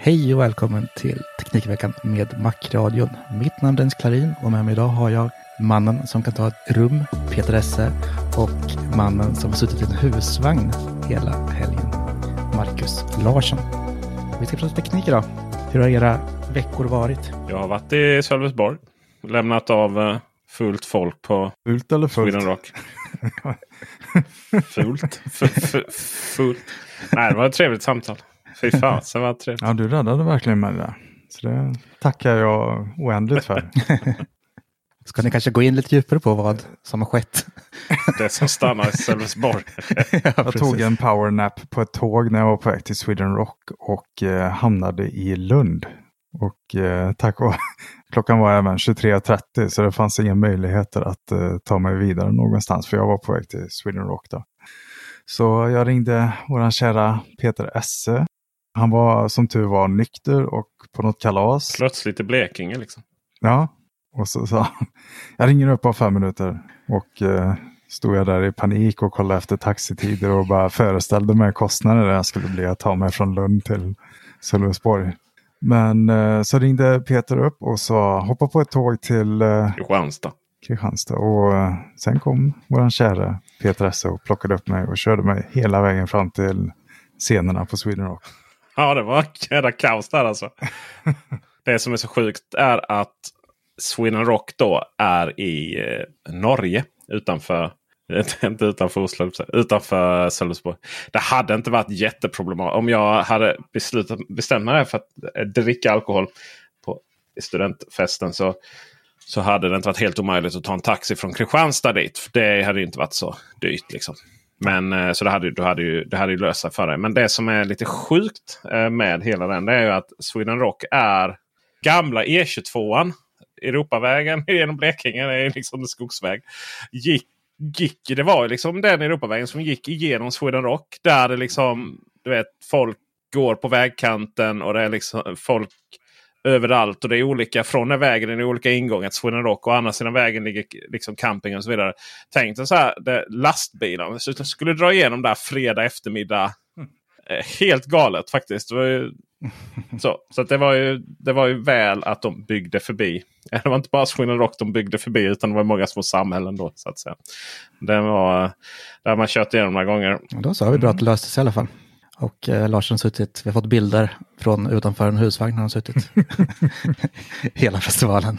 Hej och välkommen till Teknikveckan med Macradion. Mitt namn är Dennis Klarin och med mig idag har jag mannen som kan ta ett rum, Peter Esse, och mannen som har suttit i en husvagn hela helgen, Marcus Larsson. Vi ska prata teknik idag. Hur har era veckor varit? Jag har varit i Sölvesborg. Lämnat av eh, fullt folk på Fult eller fullt? Sweden Rock. Fult? F- f- fullt? Nej, det var ett trevligt samtal. Fy fasen vad trevligt. Ja, du räddade verkligen mig där. Så det tackar jag oändligt för. Ska ni kanske gå in lite djupare på vad som har skett? Det som stannar i Sölvesborg. ja, Jag tog en powernap på ett tåg när jag var på väg till Sweden Rock och eh, hamnade i Lund. Och eh, tack och klockan var även 23.30 så det fanns inga möjligheter att eh, ta mig vidare någonstans för jag var på väg till Sweden Rock då. Så jag ringde våran kära Peter Esse. Han var som tur var nykter och på något kalas. Plötsligt i Blekinge liksom. Ja, och så sa han, jag ringer upp om fem minuter. Och eh, stod jag där i panik och kollade efter taxitider och bara föreställde mig kostnaden det skulle bli att ta mig från Lund till Sölvesborg. Men eh, så ringde Peter upp och sa hoppa på ett tåg till eh, Kristianstad. Kristianstad. Och eh, sen kom våran kära Peter Esse och plockade upp mig och körde mig hela vägen fram till scenerna på Sweden Rock. Ja, det var jävla kaos där alltså. Det som är så sjukt är att Sweden Rock då är i eh, Norge. Utanför, inte utanför Oslo, utanför Sölvesborg. Det hade inte varit jätteproblematiskt om jag hade beslutat, bestämt mig för att eh, dricka alkohol på studentfesten. Så, så hade det inte varit helt omöjligt att ta en taxi från Kristianstad dit. För det hade inte varit så dyrt. Liksom. Men eh, så det hade, du hade ju, det hade ju löst sig för dig. Men det som är lite sjukt eh, med hela den det är ju att Sweden Rock är gamla E22an. Europavägen genom Blekinge. Det är liksom en skogsväg. Gick, gick, det var ju liksom den Europavägen som gick igenom Sweden Rock. Där det liksom, du vet, folk går på vägkanten och det är liksom folk överallt. Och det är olika från den vägen. Det är olika ingångar till Sweden Rock. Och andra sidan vägen ligger liksom camping och så vidare. Tänk dig så här det, lastbilarna så skulle dra igenom där fredag eftermiddag. Eh, Helt galet faktiskt. Det var ju, så så det, var ju, det var ju väl att de byggde förbi. Det var inte bara Sweden Rock de byggde förbi utan det var många små samhällen då. så att säga. Det var, där man kört igenom några gånger. Och Då så har vi bra att det löste sig i alla fall. Och eh, Larsson har suttit, vi har fått bilder från utanför en husvagn har han suttit. Hela festivalen.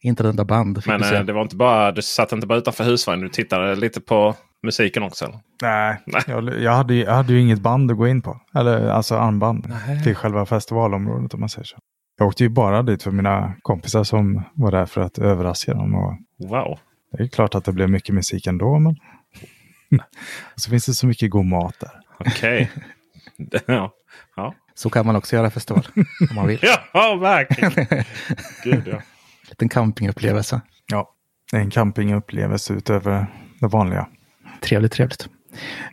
Inte ett enda band. fick Men eh, det var inte bara, du satt inte bara utanför husvagnen. Du tittade lite på musiken också. Eller? Nej, Nej. Jag, jag, hade, ju- jag hade ju inget band att gå in på. Eller alltså armband till själva festivalområdet om man säger så. Jag åkte ju bara dit för mina kompisar som var där för att överraska dem. Och Wow. det är klart att det blev mycket musik ändå. Men... så finns det så mycket god mat där. Okej. ja. Ja. Så kan man också göra festival om man vill. ja, verkligen. Gud ja. liten campingupplevelse. Ja, en campingupplevelse utöver det vanliga. Trevligt, trevligt.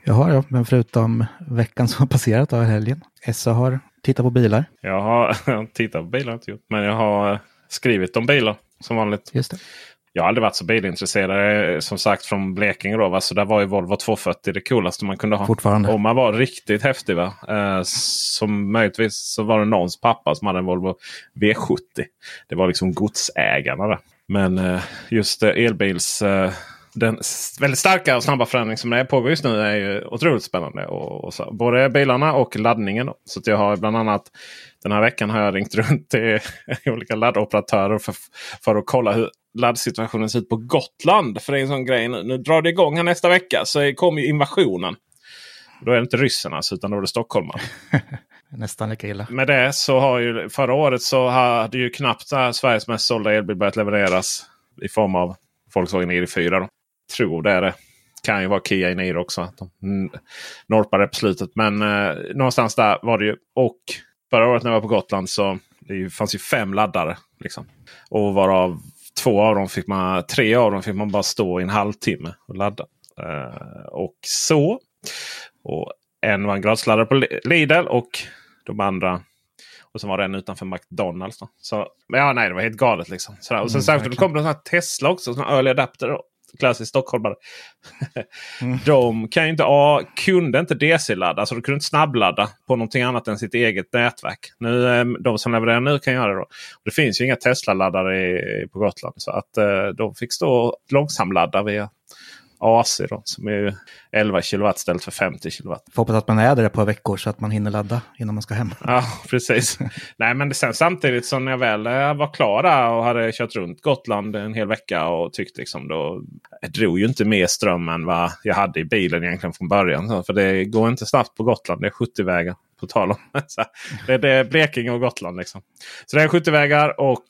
Jag har ja, men förutom veckan som har passerat av helgen. Essa har tittat på bilar. Jag har tittat på bilar, inte gjort, men jag har skrivit om bilar som vanligt. Just det. Jag har aldrig varit så bilintresserad. Som sagt från Blekinge då. Va? Så där var ju Volvo 240 det coolaste man kunde ha. Fortfarande. Om man var riktigt häftig. Va? Eh, som möjligtvis så var det någons pappa som hade en Volvo V70. Det var liksom godsägarna där. Men eh, just eh, elbils... Eh, den väldigt starka och snabba förändring som det pågår just nu är ju otroligt spännande. Och, och så, både bilarna och laddningen. Så jag har bland annat den här veckan har jag ringt runt till olika laddoperatörer för, för att kolla hur laddsituationen ser ut på Gotland. För det är en sån grej. Nu, nu drar det igång här nästa vecka så kommer ju invasionen. Då är det inte ryssarnas utan då är det stockholmare. Nästan lika illa. Med det så har ju förra året så hade ju knappt Sveriges mest sålda elbil börjat levereras. I form av Volkswagen ID4. Då. Tror det är det. Kan ju vara Kia Niro också. Att de norpade på slutet. Men eh, någonstans där var det ju. Och förra året när jag var på Gotland så det fanns ju fem laddare. Liksom. Och varav två av dem fick man, tre av dem fick man bara stå i en halvtimme och ladda. Uh, och så. Och en var en gradsladdare på Lidl och de andra. Och så var det en utanför McDonalds. Då. Så, ja, nej, det var helt galet liksom. Sådär. Och sen mm, särskilt kom det en Tesla också. Sån early adapter. Då klassiskt stockholmare. mm. De kan ju inte, a, kunde inte DC-ladda. Så de kunde inte snabbladda på någonting annat än sitt eget nätverk. Nu, eh, de som levererar nu kan göra det. Då. Det finns ju inga Tesla-laddare på Gotland. Så att eh, de fick stå långsamladda via AC då, som är 11 kW ställt för 50 kW. Får hoppas att man är där ett par veckor så att man hinner ladda innan man ska hem. Ja, precis. Nej, men sen samtidigt som när jag väl eh, var klar där och hade kört runt Gotland en hel vecka och tyckte liksom då jag drog ju inte mer ström än vad jag hade i bilen egentligen från början. För det går inte snabbt på Gotland. Det är 70 vägar på tal om. det, är Blekinge och Gotland liksom. Så det är 70 vägar och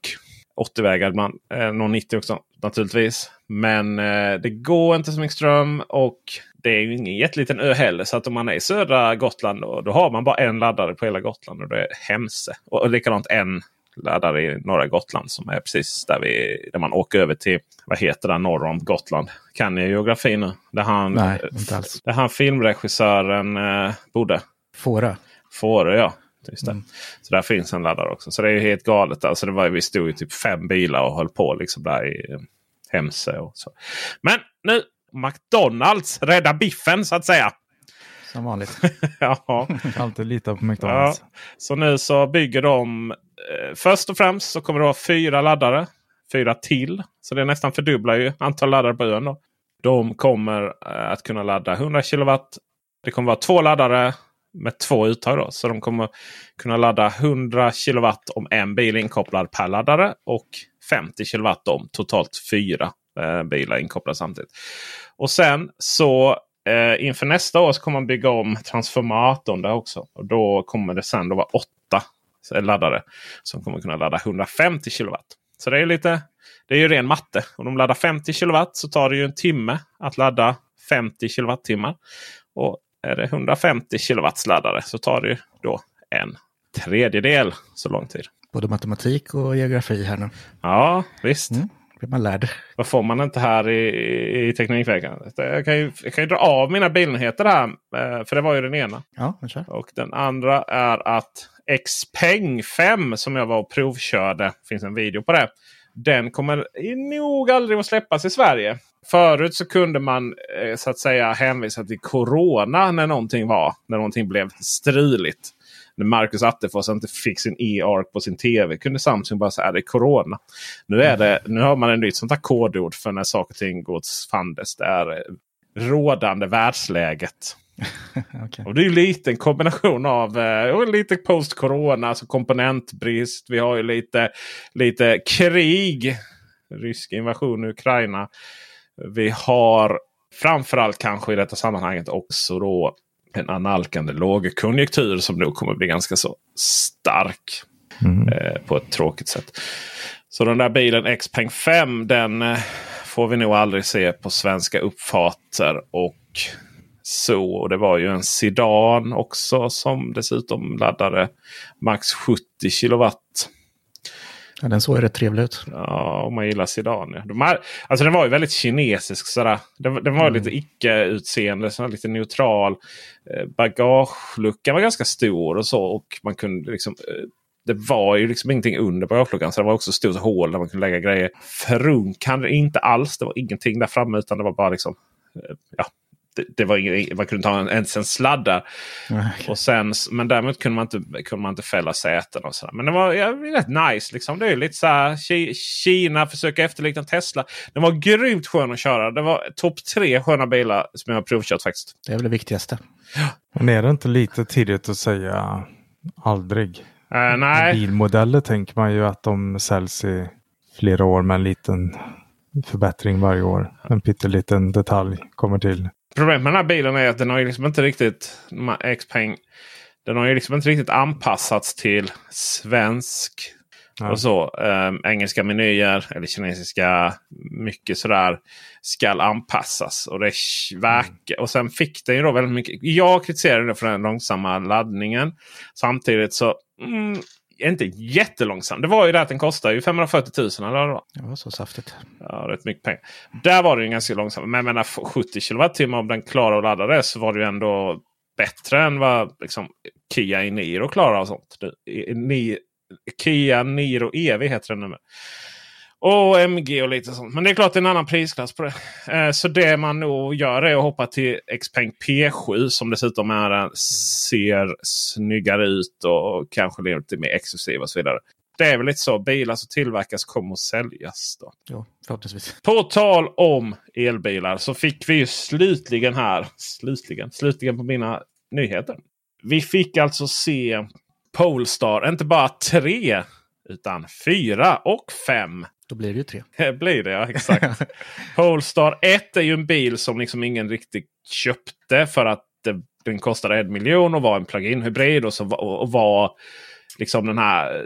80 vägar ibland. Eh, någon 90 också naturligtvis. Men eh, det går inte så mycket ström och det är ju ingen jätteliten ö heller. Så att om man är i södra Gotland då, då har man bara en laddare på hela Gotland. Och det är Hemse. Och, och likadant en laddare i norra Gotland som är precis där, vi, där man åker över till vad heter det norr om Gotland. Kan ni geografi nu? Där han, Nej, inte alls. Där han filmregissören eh, bodde. Fårö. Fårö ja. Just. Mm. Så där finns en laddare också. Så det är helt galet. Alltså det var, vi stod i typ fem bilar och höll på liksom där i Hemse. Och så. Men nu McDonalds rädda biffen så att säga. Som vanligt. ja. Alltid lita på McDonalds. Ja. Så nu så bygger de. Eh, först och främst så kommer det vara fyra laddare. Fyra till. Så det nästan fördubblar ju antal laddare på ön. Då. De kommer eh, att kunna ladda 100 kW. Det kommer vara två laddare med två uttag. Då. Så de kommer kunna ladda 100 kW om en bil är inkopplad per laddare. Och 50 kW om totalt fyra eh, bilar inkopplade samtidigt. Och sen så eh, inför nästa år så kommer man bygga om transformatorn där också. Och då kommer det sen då vara åtta eh, laddare som kommer kunna ladda 150 kW. Så det är lite det är ju ren matte. Om de laddar 50 kW så tar det ju en timme att ladda 50 kWh. Och är det 150 kW laddare så tar det då en tredjedel så lång tid. Både matematik och geografi här nu. Ja, visst. Mm blir man lärd. Vad får man inte här i, i Teknikveckan? Jag kan, ju, jag kan ju dra av mina bilnyheter här. Eh, för det var ju den ena. Ja, och den andra är att Xpeng 5 som jag var och provkörde. finns en video på det. Den kommer nog aldrig att släppas i Sverige. Förut så kunde man eh, så att säga hänvisa till Corona när någonting var. När någonting blev struligt när Marcus Attefors inte fick sin e-ark på sin tv kunde Samsung bara säga det är Corona. Nu, är det, nu har man ett nytt sånt här kodord för när saker och ting går åt fanders. Det är eh, rådande världsläget. okay. Och Det är lite en kombination av eh, lite post-corona, alltså komponentbrist. Vi har ju lite, lite krig. Rysk invasion i Ukraina. Vi har framförallt kanske i detta sammanhanget också då en analkande lågkonjunktur som nog kommer bli ganska så stark. Mm. Eh, på ett tråkigt sätt. Så den där bilen Xpeng 5 den eh, får vi nog aldrig se på svenska uppfarter. Och så. Och det var ju en Sedan också som dessutom laddade max 70 kilowatt. Ja, den såg rätt trevlig ut. Ja, om man gillar sedan. Ja. De här, alltså den var ju väldigt kinesisk. Sådär. Den, den var mm. lite icke-utseende, lite neutral. Eh, bagageluckan var ganska stor och så. Och man kunde liksom... Eh, det var ju liksom ingenting under bagageluckan. Så det var också stort hål där man kunde lägga grejer. Frunk hade inte alls. Det var ingenting där framme utan det var bara liksom... Eh, ja, det, det, var ingen, man kunde ta en, ens en sladd Och sen, men däremot kunde man inte, kunde man inte fälla säten. Och så Men det var ja, rätt nice. Liksom. Det är lite så här, Kina försöker efterlikna Tesla. Den var grymt skön att köra. Det var topp tre sköna bilar som jag har provkört faktiskt. Det är väl det viktigaste. Men är det inte lite tidigt att säga aldrig? Uh, nej. Bilmodeller tänker man ju att de säljs i flera år med en liten förbättring varje år. En pytteliten detalj kommer till. Problemet med den här bilen är att den har liksom inte riktigt Xpeng. Den har ju liksom inte riktigt anpassats till svensk ja. och så. Ähm, engelska menyer eller kinesiska. Mycket sådär skall anpassas. Och det verkar. Mm. Och sen fick den ju då väldigt mycket. Jag kritiserade det för den långsamma laddningen. Samtidigt så mm, inte jättelångsam. Det var ju det att den kostade ju 540 000. Eller vad det var så saftigt. Ja, rätt mycket pengar. Där var ju ganska långsam. Men jag menar 70 kWh om den klarar att ladda det så var det ju ändå bättre än vad liksom, Kia Niro klarar. Och sånt. Ni, Kia Niro EV heter den nu. Och MG och lite sånt. Men det är klart det är en annan prisklass på det. Eh, så det man nog gör är att hoppa till Xpeng P7 som dessutom är, ser snyggare ut och kanske lite mer exklusiv och så vidare. Det är väl lite så. Bilar som tillverkas kommer att säljas. Då. Ja, förhoppningsvis. På tal om elbilar så fick vi ju slutligen här. Slutligen, slutligen på mina nyheter. Vi fick alltså se Polestar, inte bara tre utan fyra och fem då blir det ju tre. Det blir det, ja. Exakt. Polestar 1 är ju en bil som liksom ingen riktigt köpte för att den kostade en miljon och var en plug-in hybrid. Och, så, och, och var liksom den här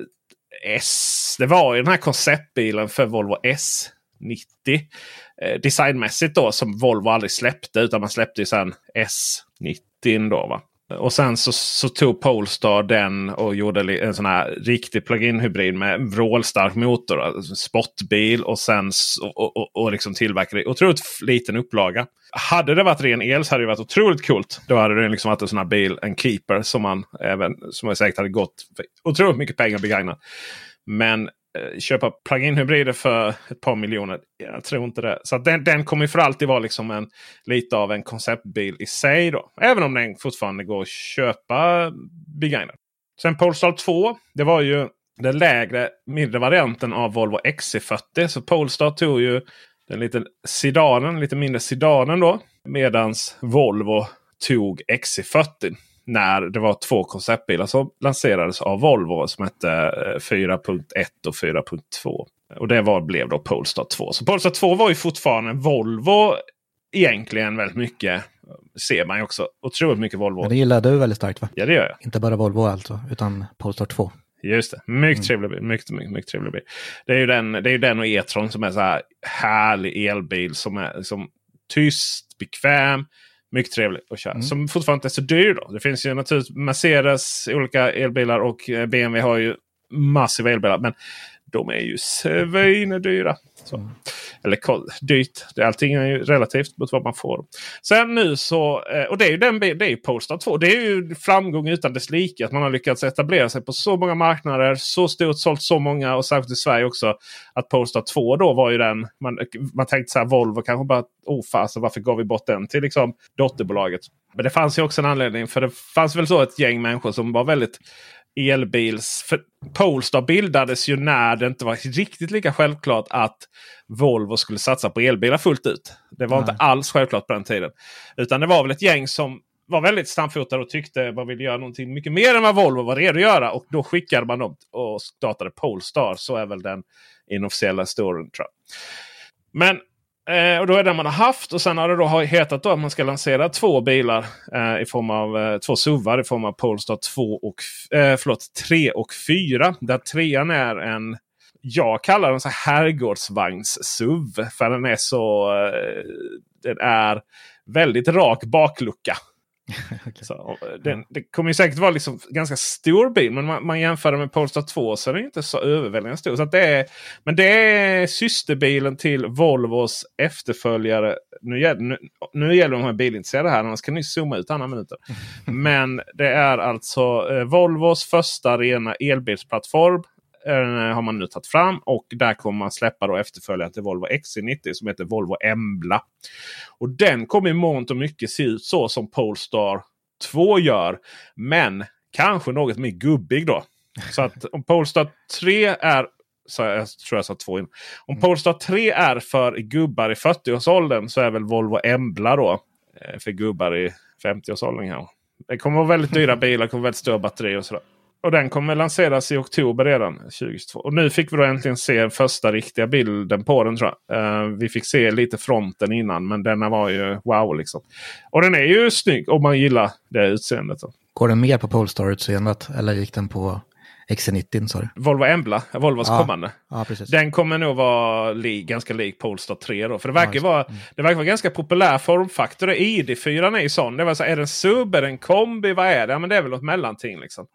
S. Det var ju den här konceptbilen för Volvo S90. Eh, designmässigt då som Volvo aldrig släppte. Utan man släppte ju sen S90 då. Va? Och sen så, så tog Polestar den och gjorde en sån här riktig plug-in hybrid med vrålstark motor. Alltså sportbil och sen och, och, och liksom tillverkade otroligt liten upplaga. Hade det varit ren el så hade det varit otroligt coolt. Då hade det liksom varit en sån här bil, en keeper som man även som jag säkert hade gått för otroligt mycket pengar begagnat. Men Eh, köpa plug-in hybrider för ett par miljoner. Jag tror inte det. Så den, den kommer för alltid vara liksom en, lite av en konceptbil i sig. Då. Även om den fortfarande går att köpa begagnad. Sen Polestar 2. Det var ju den lägre, mindre varianten av Volvo XC40. Så Polestar tog ju den lite sedanen, lite mindre sedanen då. Medans Volvo tog XC40 när det var två konceptbilar som lanserades av Volvo som hette 4.1 eh, och 4.2. Och det var, blev då Polestar 2. Så Polestar 2 var ju fortfarande Volvo egentligen väldigt mycket. Ser man ju också otroligt mycket Volvo. Men det gillar du väldigt starkt va? Ja det gör jag. Inte bara Volvo alltså, utan Polestar 2. Just det. Mycket mm. trevlig bil. Mycket, mycket, mycket trevlig bil. Det är ju den, det är den och E-tron som är så här härlig elbil som är som tyst, bekväm. Mycket trevlig att köra. Mm. Som fortfarande inte är så dyr. Då. Det finns ju naturligtvis Mercedes, olika elbilar och eh, BMW har ju massiva elbilar. Men de är ju svindyra. Mm. Eller dyrt. Allting är ju relativt mot vad man får. Sen nu så, eh, och det är ju den det är ju Polestar 2. Det är ju framgång utan dess like. Att man har lyckats etablera sig på så många marknader. Så stort, sålt så många och särskilt i Sverige också. Att Polestar 2 då var ju den. Man, man tänkte så här Volvo kanske bara oh fasen varför gav vi bort den till liksom dotterbolaget. Men det fanns ju också en anledning. För det fanns väl så ett gäng människor som var väldigt elbils... För Polestar bildades ju när det inte var riktigt lika självklart att Volvo skulle satsa på elbilar fullt ut. Det var Nej. inte alls självklart på den tiden. Utan det var väl ett gäng som var väldigt stamfotade och tyckte man ville göra någonting mycket mer än vad Volvo var redo att göra. Och då skickade man dem och startade Polestar. Så är väl den inofficiella storyn. Men Eh, och då är det man har haft. Och sen har det då hetat då att man ska lansera två bilar eh, i form av eh, två SUVar i form av Polestar 2 och eh, förlåt, 3 och 4. Där trean är en jag kallar den så herrgårdsvagns-SUV. För den är så... Eh, den är väldigt rak baklucka. okay. så, den, ja. Det kommer ju säkert vara liksom ganska stor bil. Men man, man jämför det med Polestar 2 så är den inte så överväldigande stor. Så det är, men det är systerbilen till Volvos efterföljare. Nu, nu, nu gäller de här bilintresserade här. Annars kan ni zooma ut andra minuter. men det är alltså eh, Volvos första rena elbilsplattform har man nu tagit fram och där kommer man släppa då efterföljare till Volvo XC90 som heter Volvo Embla. Och den kommer i mångt och mycket se ut så som Polestar 2 gör. Men kanske något mer gubbig då. Så att om Polestar 3 är så jag tror jag sa två in. Om Polestar 3 är för gubbar i 40-årsåldern så är väl Volvo Embla då eh, för gubbar i 50-årsåldern. Det kommer vara väldigt dyra bilar, kommer väldigt stora batterier och sådär. Och den kommer lanseras i oktober redan 2022. Och nu fick vi då äntligen se första riktiga bilden på den tror jag. Uh, vi fick se lite fronten innan men denna var ju wow liksom. Och den är ju snygg om man gillar det utseendet. Då. Går den mer på Polestar-utseendet eller gick den på XC90 sa du? Volvo Embla, Volvos ja. kommande. Ja. Den kommer nog vara li ganska lik Polestar 3 då. För det verkar, ja, vara, mm. det verkar vara ganska populär formfaktor. ID4 är ju sån. Det var så, är det en sub, är det en kombi, vad är det? Men det är väl något mellanting liksom.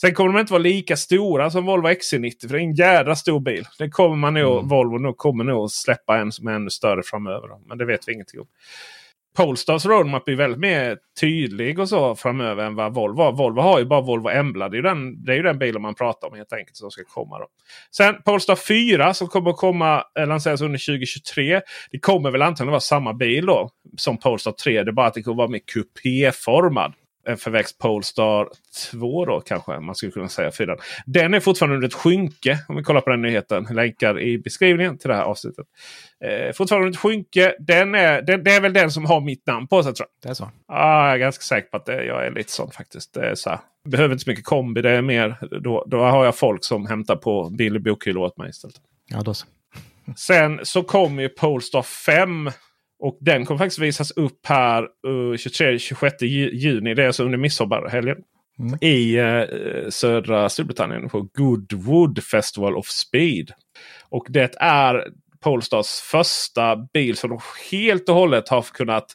Sen kommer de inte vara lika stora som Volvo XC90. För det är en jädra stor bil. Det kommer man nog, mm. Volvo nog, kommer nog släppa en som är ännu större framöver. Då. Men det vet vi ingenting om. Polestars roadmap är väldigt mer tydlig och så framöver än vad Volvo har. Volvo har ju bara Volvo Embla. Det är ju den, det är ju den bilen man pratar om helt enkelt som ska komma. Då. Sen Polestar 4 som kommer att komma, eh, lanseras under 2023. Det kommer väl antagligen vara samma bil då som Polestar 3. Det är bara att det kommer vara mer kupéformad en förväxt Polestar 2 då kanske man skulle kunna säga. Fyran. Den är fortfarande under ett skynke. Om vi kollar på den nyheten. Länkar i beskrivningen till det här avsnittet. Eh, fortfarande under ett skynke. Den är, den, det är väl den som har mitt namn på sig tror jag. Det är så? Ah, jag är ganska säker på att det, jag är lite sån faktiskt. Det så här, behöver inte så mycket kombi. Det är mer, då, då har jag folk som hämtar på billig bokhylla åt mig istället. Ja, då så. Sen så kommer ju Polestar 5 och den kommer faktiskt visas upp här uh, 23-26 juni. Det är alltså under midsommarhelgen. Mm. I uh, södra Storbritannien på Goodwood Festival of Speed. Och det är Polestars första bil som de helt och hållet har kunnat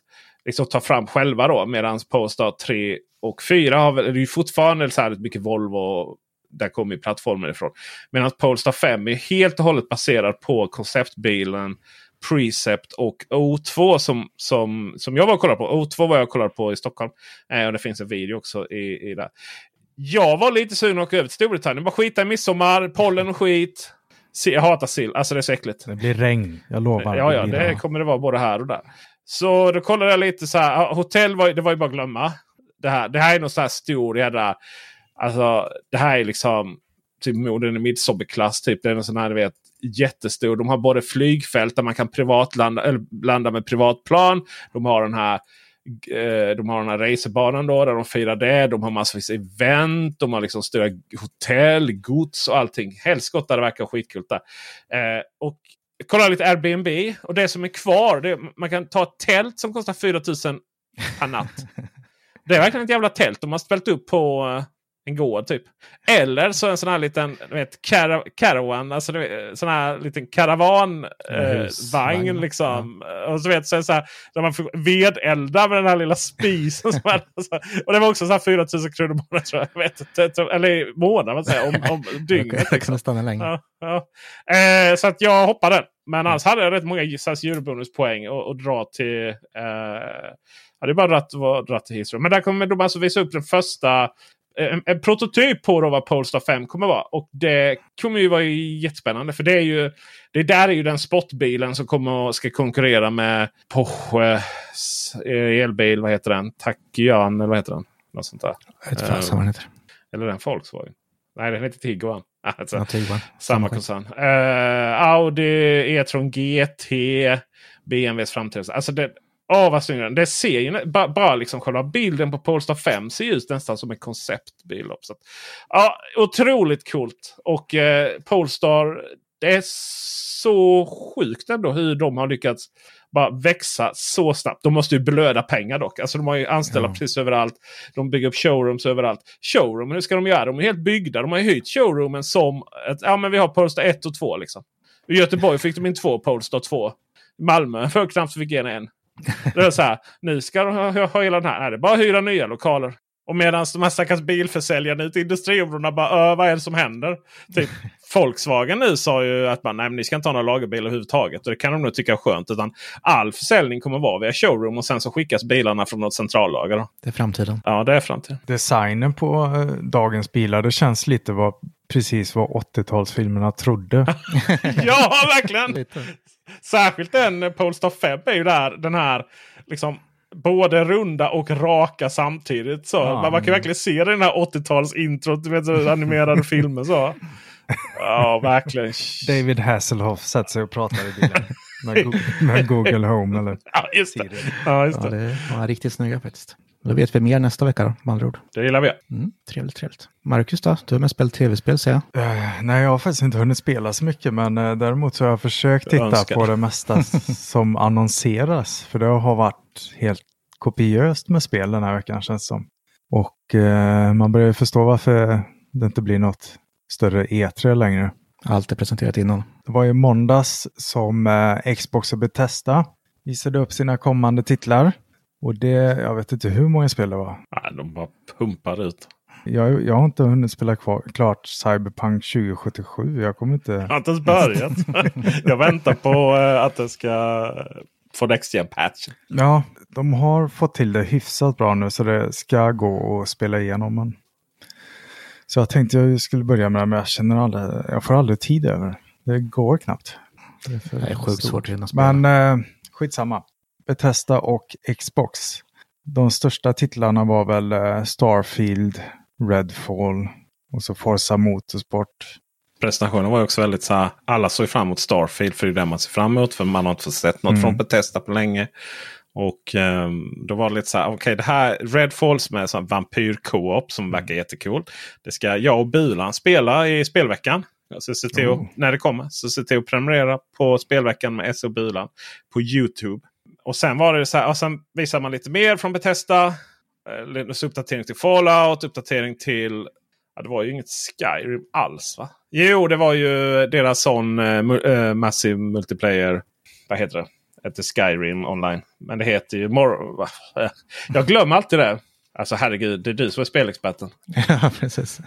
liksom, ta fram själva. då Medan Polestar 3 och 4 har väl, det är fortfarande så här mycket Volvo. Där kommer plattformen ifrån. Medan Polestar 5 är helt och hållet baserad på konceptbilen Precept och O2 som, som, som jag var och kollade på. O2 var jag och kollade på i Stockholm. Eh, och det finns en video också i, i där. Jag var lite sugen att åka över till Storbritannien. Bara skita i midsommar, pollen och skit. Jag hatar sill. Alltså det är så äckligt. Det blir regn, jag lovar. Ja, ja det kommer det vara både här och där. Så då kollade jag lite så här. Hotell var, det var ju bara att glömma. Det här, det här är någon sån här stor jädra... Alltså det här är liksom typ morden i midsommarklass. Typ. Det är en sån här, du vet, jättestor. De har både flygfält där man kan privatlanda eller landa med privatplan. De har den här eh, de har den här racerbanan då där de firar det. De har massvis event. De har liksom stora hotell, gods och allting. Helskotta det verkar skitkul där. Eh, och kolla lite Airbnb. Och det som är kvar. Det, man kan ta ett tält som kostar 4000 per natt. det är verkligen ett jävla tält. De har ställt upp på eh, en gård typ. Eller så en sån här liten vet, cara caravan. Alltså sån här liten karavanvagn. Eh, liksom. Ja. Och så vet så, så här, där man får vedelda med den här lilla spisen. som är, alltså, och det var också så här 4000 kronor bara tror jag. vet eller månad man säger, om, om dygnet. Kan stanna länge. Ja, ja. Eh, så att jag hoppade. Men annars hade jag rätt många eurobonuspoäng att dra till. Eh, Ja, det är bara att dra till Heathrow. Men där kommer de alltså visa upp den första en, en, prototyp på då vad Polestar 5 kommer vara. Och det kommer ju vara jättespännande. För det är ju det där är ju den sportbilen som kommer ska konkurrera med Porsche elbil. Vad heter den? Tachyan eller vad heter den? Något sånt där. Jag vet inte vad den heter. Eller den Volkswagen. Nej, den heter Tiguan. Alltså, ja, Tiguan. Samma koncern. Uh, Audi E-tron GT. BMWs framträdande. Alltså det, Åh vad snygg Det ser ju bara, bara liksom själva bilden på Polestar 5 ser ut nästan som en konceptbil. Så att, ja, otroligt coolt. Och eh, Polestar, det är så sjukt ändå hur de har lyckats bara växa så snabbt. De måste ju blöda pengar dock. Alltså de har ju anställda ja. precis överallt. De bygger upp showrooms överallt. Showroom, hur ska de göra? De är helt byggda. De har ju hyrt showroomen som ett, ja men vi har Polestar 1 och 2 liksom. I Göteborg fick de in två Polestar 2. Malmö för knappt fick en en. Det är så här, nu ska de ha, ha hela den här. Nej, det är bara att hyra nya lokaler. Och medan de här stackars bilförsäljarna ute i industriområdena bara vad är det som händer? Typ, Volkswagen nu sa ju att man, nej, ni ska inte ha några lagerbilar överhuvudtaget. Och det kan de nog tycka är skönt. Utan all försäljning kommer vara via showroom och sen så skickas bilarna från något centrallager. Det är framtiden. Ja, det är framtiden. Designen på eh, dagens bilar, det känns lite vad, precis vad 80-talsfilmerna trodde. ja, verkligen! Särskilt den Polestar 5 är ju där den här liksom både runda och raka samtidigt. Så. Ja, man, man kan verkligen se den här 80-tals introt, du vet, animerade filmer. så. Ja, verkligen. David Hasselhoff sätter sig och pratar i bilen. Med, Google, med Google Home eller Ja, just det. Ja, just det. Ja, det var riktigt snygga faktiskt. Då vet vi mer nästa vecka då, med andra ord. Det gillar vi. Mm, trevligt, trevligt. Marcus då? Du har mest spelat tv-spel ser jag. Uh, nej, jag har faktiskt inte hunnit spela så mycket, men uh, däremot så har jag försökt titta Önskar. på det mesta som annonseras. För det har varit helt kopiöst med spel den här veckan känns det som. Och uh, man börjar förstå varför det inte blir något större E3 längre. Allt är presenterat innan. Det var i måndags som Xbox och Bethesda visade upp sina kommande titlar. Och det, jag vet inte hur många spel det var. Nej, de bara pumpar ut. Jag, jag har inte hunnit spela kvar, klart Cyberpunk 2077. Jag kommer inte... Jag har inte ens börjat. jag väntar på uh, att det ska få Next patch. Ja, de har fått till det hyfsat bra nu så det ska gå att spela igenom. Men... Så jag tänkte jag skulle börja med det, men jag känner aldrig, jag får aldrig tid över det. Går knappt. Det är, det är sjukt svårt att spela. Men uh, skitsamma. Bethesda och Xbox. De största titlarna var väl eh, Starfield, Redfall och så Forza Motorsport. Presentationen var också väldigt så här. Alla såg fram emot Starfield för det är det man ser fram emot. För man har inte fått sett något mm. från Bethesda på länge. Och um, då var det lite så här. Okej, okay, det här Redfall som är en vampyr-co-op som verkar jättecool. Det ska jag och Bulan spela i spelveckan. Så se till oh. när det kommer. Så se till att prenumerera på spelveckan med SO Bulan på Youtube. Och sen var det så här. Och sen visar man lite mer från Bethesda. Eh, uppdatering till Fallout, uppdatering till... Ja, det var ju inget Skyrim alls va? Jo, det var ju deras sån uh, Massive Multiplayer. Vad heter det? Det Skyrim online. Men det heter ju Mor Jag glömmer alltid det. Alltså herregud, det är du som är spelexperten. ja, precis.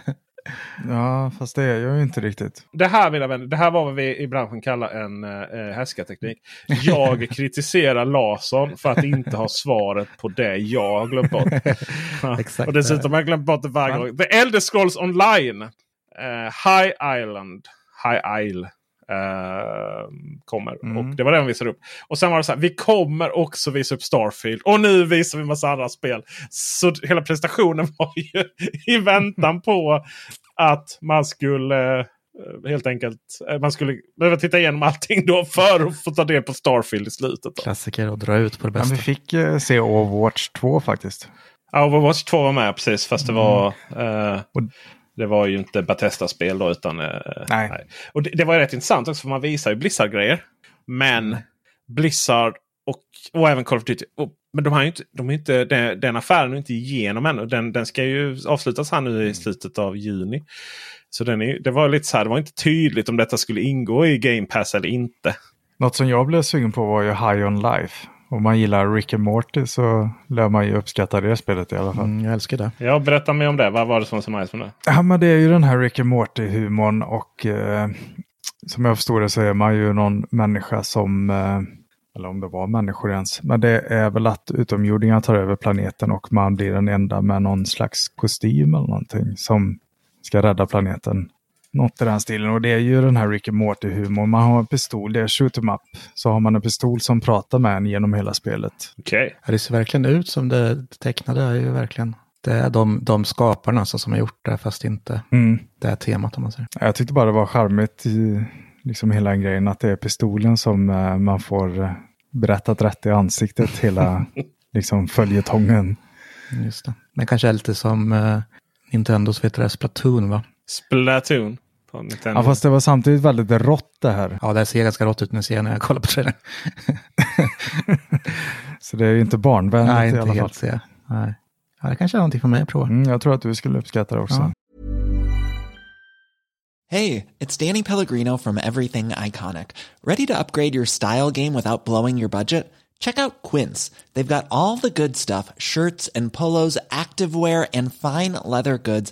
Ja, fast det är jag ju inte riktigt. Det här, mina vänner, det här var vad vi i branschen kallar en eh, härskarteknik. Jag kritiserar Larsson för att inte ha svaret på det jag har glömt bort. Exakt. Och dessutom har jag glömt bort det varje gång. The Elder Scrolls Online. Eh, High Island. High Isle. Uh, kommer. Mm. Och Det var det de visade upp. Och sen var det så här. Vi kommer också visa upp Starfield. Och nu visar vi massa andra spel. Så hela presentationen var ju i väntan på att man skulle uh, helt enkelt uh, man skulle behöva titta igenom allting då för att få ta del på Starfield i slutet. Då. Klassiker och dra ut på det bästa. Ja, vi fick se Overwatch 2 faktiskt. Ja, Overwatch 2 var med precis. Fast det var... Och det var ju inte Batesta-spel då utan... Eh, nej. nej. Och det, det, var rätt intressant också för man visar ju Blizzard-grejer. Men mm. Blizzard och, och även Call of Duty. Och, men de har inte, de är inte, den, den affären är inte igenom ännu. Den, den ska ju avslutas här nu i mm. slutet av juni. Så den är, det var lite så här, det var inte tydligt om detta skulle ingå i Game Pass eller inte. Något som jag blev sugen på var ju High On Life. Om man gillar Rick and Morty så lär man ju uppskatta det spelet i alla fall. Mm, jag älskar det. Ja, berätta mer om det. Vad var det som var så nice med det? Ja, men det är ju den här Rick and Morty-humorn och eh, som jag förstår det så är man ju någon människa som, eh, eller om det var människor ens, men det är väl att utomjordingar tar över planeten och man blir den enda med någon slags kostym eller någonting som ska rädda planeten. Något i den stilen. Och det är ju den här Rick and Morty-humorn. Man har en pistol, det är shoot em up. Så har man en pistol som pratar med en genom hela spelet. Okej. Okay. Det ser verkligen ut som det tecknade. är ju verkligen. Det är de, de skaparna alltså, som har gjort det, fast inte mm. det här temat om man säger. Jag tyckte bara det var charmigt, i, liksom hela den grejen, att det är pistolen som uh, man får uh, berättat rätt i ansiktet hela liksom följetongen. Just det. Men kanske är lite som uh, Nintendos vet det, Splatoon va? Splatoon? På Nintendo. Ja, fast det var samtidigt väldigt rått det här. Ja, det ser ganska rått ut jag ser när jag kollar på trailern. så det är ju inte barnvänligt Nej, inte i alla helt fall. Nej. Ja, det kanske är någonting för mig att prova. Mm, jag tror att du skulle uppskatta det också. Ja. Hej, it's Danny Pellegrino from Everything Iconic. Ready to upgrade your style game without blowing your budget? Check out Quince. They've got all the good stuff shirts and polos, activewear, and fine leather goods,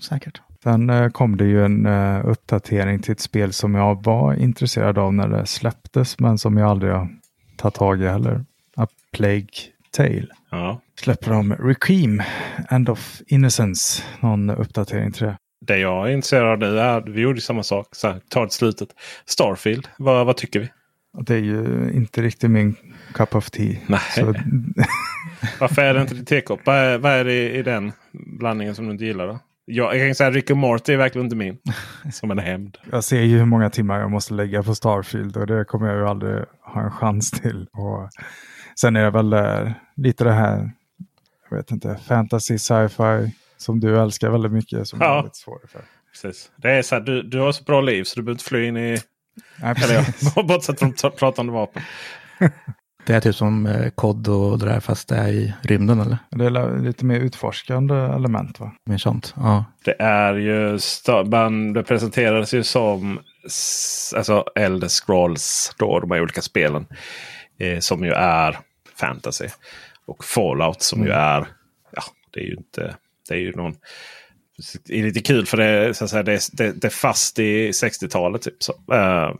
Säkert. Sen eh, kom det ju en eh, uppdatering till ett spel som jag var intresserad av när det släpptes, men som jag aldrig har tagit tag i heller. A Plague Tale. Ja. Släpper de Requiem, End of Innocence, någon uppdatering till det. Det jag är intresserad av nu är, vi gjorde samma sak, så här, tar till slutet. Starfield, vad, vad tycker vi? Det är ju inte riktigt min cup of tea. Nej. Så, Varför är det inte din tekopp? Vad är, vad är det i, i den blandningen som du inte gillar då? Jag, jag kan säga att Rick och Morty är verkligen inte min. Som en hämnd. jag ser ju hur många timmar jag måste lägga på Starfield och det kommer jag ju aldrig ha en chans till. Och sen är det väl eh, lite det här, jag vet inte, fantasy, sci-fi som du älskar väldigt mycket som Ja. är lite svår för. Precis. Det är så här, du, du har så bra liv så du behöver inte fly in i... Nej, Eller bortsett från pratande vapen. Det är typ som eh, kod och det där fast det är i rymden eller? Det är lite mer utforskande element va? Mer sånt. Ja. Det är ju... Man, det presenterades ju som alltså Elder Scrolls. Då, de här olika spelen. Eh, som ju är fantasy. Och Fallout som ju är... Ja, det är ju inte... Det är ju någon... Det är lite kul för det, så att säga, det, är- det, det är fast i 60-talet. Typ, så. Mm,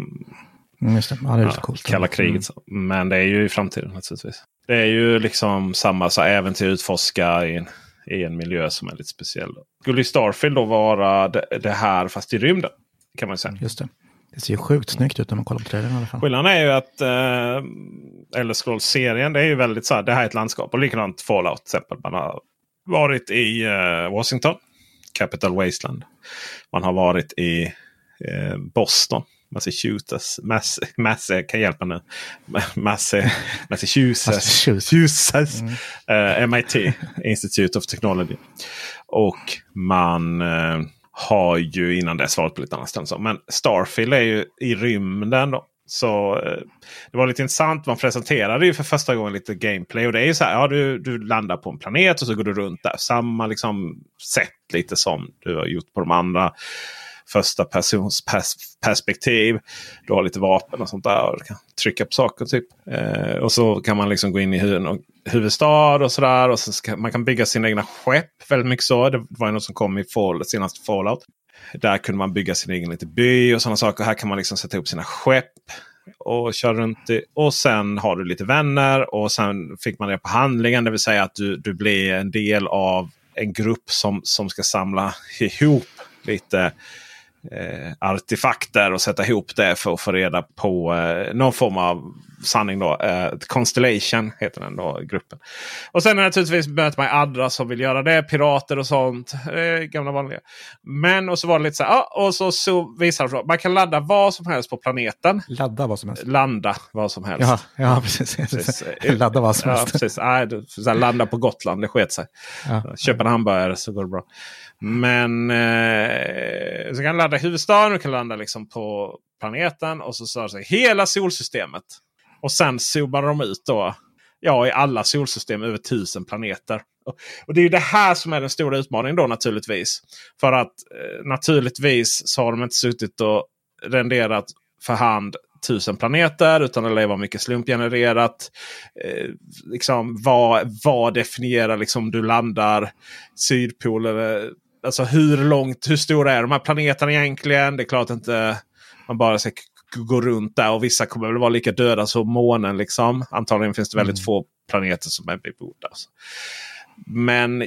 Just det. Ja, det är lite coolt. Kalla kriget. så. Men det är ju i framtiden naturligtvis. Det är ju liksom samma så äventyr utforska i en, i en miljö som är lite speciell. Skulle Starfield då vara det, det här fast i rymden? Kan man säga. Just det. Det ser ju sjukt snyggt ut när man kollar på trailern i alla fall. Skillnaden är ju att eh, Elder Scrolls-serien det är ju väldigt så här, det här är ett landskap. Och likadant Fallout till exempel. Man har varit i eh, Washington, Capital Wasteland. Man har varit i eh, Boston. Massachusetts. Mass, Mass, kan hjälpa nu. Mass, Massachusetts. Massachusetts. Eh, MIT, Institute of Technology. Och man eh, har ju innan dess varit på lite andra ställen. så. Men Starfield är ju i rymden. Då. Så eh, det var lite intressant. Man presenterade ju för första gången lite gameplay. Och det är ju så här. Ja, du, du landar på en planet och så går du runt där. Samma liksom sätt lite som du har gjort på de andra första persons pers perspektiv. Du har lite vapen och sånt där. Och du kan trycka på saker typ. Eh, och så kan man liksom gå in i hu huvudstad och sådär. Och så ska, man kan bygga sina egna skepp väldigt mycket så. Det var ju något som kom i fall, senaste Fallout. Där kunde man bygga sin egen liten by och sådana saker. Här kan man liksom sätta upp sina skepp och kör runt. I, Och sen har du lite vänner och sen fick man det på handlingen. Det vill säga att du, du blir en del av en grupp som, som ska samla ihop lite eh, artefakter och sätta ihop det för att få reda på eh, någon form av sanning. Då. Eh, Constellation heter den då, gruppen. Och sen naturligtvis möter man andra som vill göra det. Pirater och sånt. Eh, gamla vanliga. Men och så var det lite så här. Ah, och så, så visar det man kan ladda vad som helst på planeten. Ladda vad som helst? Landa vad som helst. Ja, ja precis. precis. ladda vad som helst. Ja, precis. Nej, så här, landa på Gotland, det sket sig. Ja. Köp en hamburgare så går det bra. Men eh, så kan du ladda i huvudstaden, du kan landa liksom på planeten och så står sig hela solsystemet. Och sen zoomar de ut då. Ja, i alla solsystem över tusen planeter. Och Det är ju det här som är den stora utmaningen då naturligtvis. För att eh, naturligtvis så har de inte suttit och renderat för hand tusen planeter. Utan det var mycket slumpgenererat. Eh, liksom, vad, vad definierar liksom du landar? Sydpolen? Alltså hur långt, hur stora är de här planeterna egentligen? Det är klart inte man bara ska gå runt där. Och vissa kommer väl vara lika döda som månen. Liksom. Antagligen finns det väldigt mm. få planeter som är bebodda. Men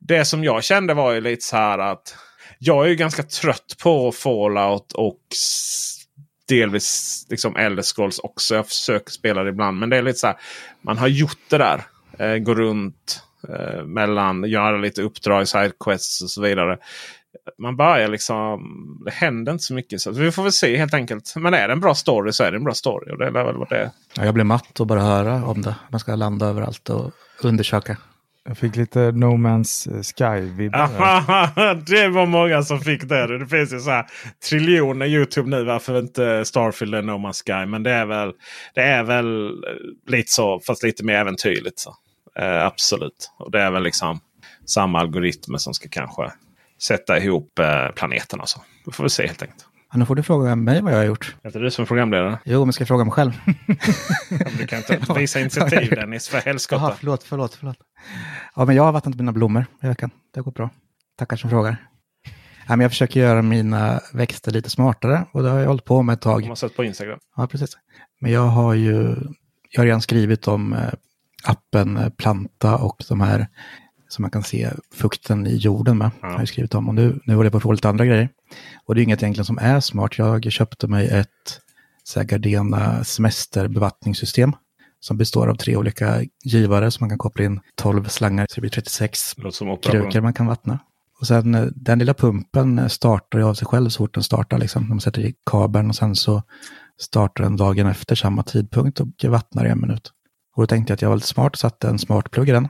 det som jag kände var ju lite så här att jag är ju ganska trött på Fallout och delvis liksom Elder Scrolls också. Jag försöker spela det ibland. Men det är lite så här. Man har gjort det där. Eh, gå runt eh, mellan, göra lite uppdrag, sidequests och så vidare man börjar liksom... Det händer inte så mycket. Så vi får väl se helt enkelt. Men är det en bra story så är det en bra story. Och det är väl vad det är. Ja, jag blir matt och bara höra om det. Man ska landa överallt och undersöka. Jag fick lite No Man's Sky-vibbar. det var många som fick det. Det finns ju så här triljoner YouTube nu varför inte Starfield är No Man's Sky. Men det är väl, det är väl lite så, fast lite mer äventyrligt. Så. Eh, absolut. Och det är väl liksom samma algoritmer som ska kanske sätta ihop eh, planeten. Alltså. Då får vi se helt enkelt. Ja, nu får du fråga mig vad jag har gjort. Är inte du som programledare? Jo, men ska jag fråga mig själv? du kan inte visa initiativ Dennis, för helskotta. Jaha, förlåt, förlåt, förlåt. Ja, men jag har vattnat mina blommor i veckan. Det går bra. Tackar som frågar. Ja, men jag försöker göra mina växter lite smartare och det har jag hållit på med ett tag. De har sett på Instagram. Ja, precis. Men jag har ju jag har redan skrivit om eh, appen Planta och de här som man kan se fukten i jorden med. Ja. Har jag skrivit om. Och nu, nu håller jag på att få lite andra grejer. Och det är inget egentligen som är smart. Jag köpte mig ett så här, Gardena semesterbevattningssystem som består av tre olika givare som man kan koppla in 12 slangar så det blir 36 krukor man kan vattna. Och sen eh, den lilla pumpen startar ju av sig själv så fort den startar. Liksom. Man sätter i kabeln och sen så startar den dagen efter samma tidpunkt och vattnar i en minut. Och då tänkte jag att jag var lite smart och satte en smartplugg i den.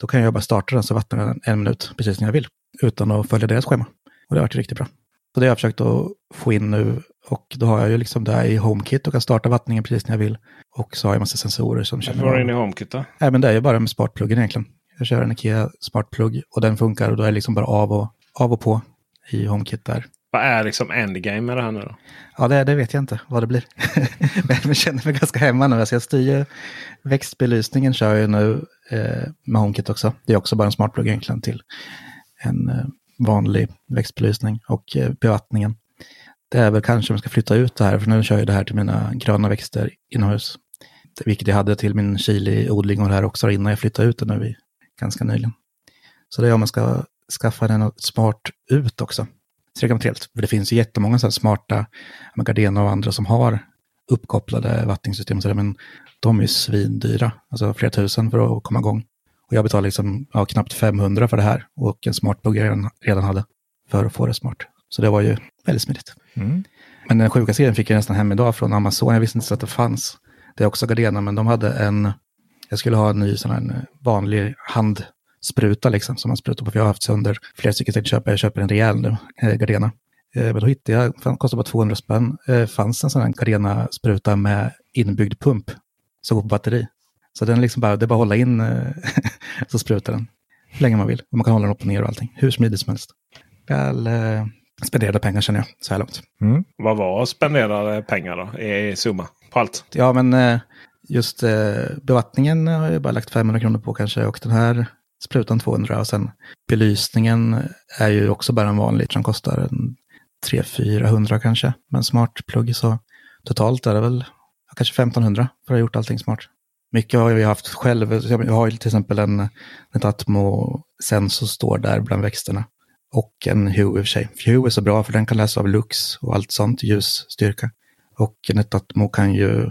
Då kan jag bara starta den så vattnar den en minut precis när jag vill. Utan att följa deras schema. Och det har varit riktigt bra. Så det har jag försökt att få in nu. Och då har jag ju liksom det i HomeKit och kan starta vattningen precis när jag vill. Och så har jag en massa sensorer som känner... Varför har du in i HomeKit då? Nej, men det är ju bara med smartpluggen egentligen. Jag kör en Ikea smartplugg och den funkar och då är det liksom bara av och, av och på i HomeKit där. Vad är liksom endgame med det här nu då? Ja, det, det vet jag inte vad det blir. Men jag känner mig ganska hemma nu. Alltså jag styr ju växtbelysningen kör jag nu eh, med HomeKit också. Det är också bara en smartplugg egentligen till en eh, vanlig växtbelysning och eh, bevattningen. Det är väl kanske om jag ska flytta ut det här, för nu kör jag det här till mina gröna växter inomhus. Vilket jag hade till min chiliodling och det här också innan jag flyttade ut det nu i, ganska nyligen. Så det är om man ska skaffa den smart ut också. Så det kan vara trevligt. För det finns ju jättemånga så här smarta, Gardena och andra som har uppkopplade vattningssystem. Så det, men de är svindyra, alltså flera tusen för att komma igång. Och jag betalar liksom, ja, knappt 500 för det här och en smartplugg jag redan hade för att få det smart. Så det var ju väldigt smidigt. Mm. Men den sjuka serien fick jag nästan hem idag från Amazon. Jag visste inte att det fanns. Det är också Gardena, men de hade en, jag skulle ha en ny sån här vanlig hand spruta liksom, som man sprutar på. För jag har haft sönder flera stycken tänkte köpa. Jag köper en rejäl nu, eh, Gardena. Eh, men då hittade jag, den kostade bara 200 spänn, eh, fanns en sån här Gardena-spruta med inbyggd pump som går på batteri. Så den liksom bara, det är bara att hålla in eh, så sprutar den hur länge man vill. Och man kan hålla den upp och ner och allting, hur smidigt som helst. Väl eh, spenderade pengar känner jag, så här långt. Mm. Vad var spenderade pengar då, i summa på allt? Ja, men eh, just eh, bevattningen har jag bara lagt 500 kronor på kanske och den här sprutan 200 och sen belysningen är ju också bara en vanlig som kostar en 300-400 kanske. Men smart plugg så totalt är det väl kanske 1500 för att ha gjort allting smart. Mycket har jag haft själv. Jag har ju till exempel en, en Atmo-sensor står där bland växterna. Och en Hue i och för sig. Hue är så bra för den kan läsa av lux och allt sånt, ljusstyrka. Och Netatmo kan ju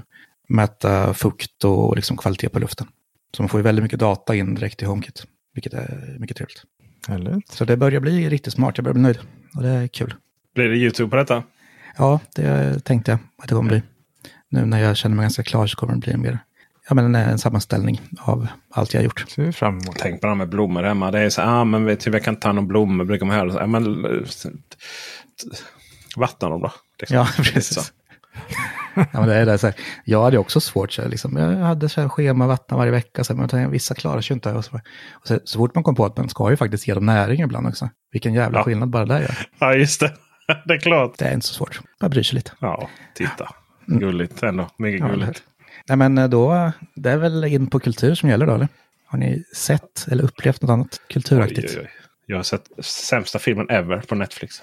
mäta fukt och liksom kvalitet på luften. Så man får ju väldigt mycket data in direkt i HomeKit, vilket är mycket trevligt. Härligt. Så det börjar bli riktigt smart, jag börjar bli nöjd. Och det är kul. Blir det YouTube på detta? Ja, det tänkte jag att det kommer bli. Nu när jag känner mig ganska klar så kommer det bli mer ja, men en sammanställning av allt jag har gjort. Ser fram emot. Tänk på det här med blommor hemma. Det är så ah, men vet du, jag kan inte ta någon blommor. Brukar man höra. Ja, men, vattna dem då. Liksom. Ja, precis. Ja, men det är det, så här, jag hade också svårt. Så här, liksom, jag hade så här, schema vattna varje vecka. Så här, men vissa klarar sig inte. Och så, och så, så fort man kom på att man ska ju faktiskt ge dem näring ibland också. Vilken jävla ja. skillnad bara det gör. Ja, just det. det är klart. Det är inte så svårt. Man bryr sig lite. Ja, titta. Mm. Gulligt ändå. Mycket ja, gulligt. Nej, men eh, då, det är väl in på kultur som gäller då, eller? Har ni sett eller upplevt något annat kulturaktigt? Oj, oj, oj. Jag har sett sämsta filmen ever på Netflix.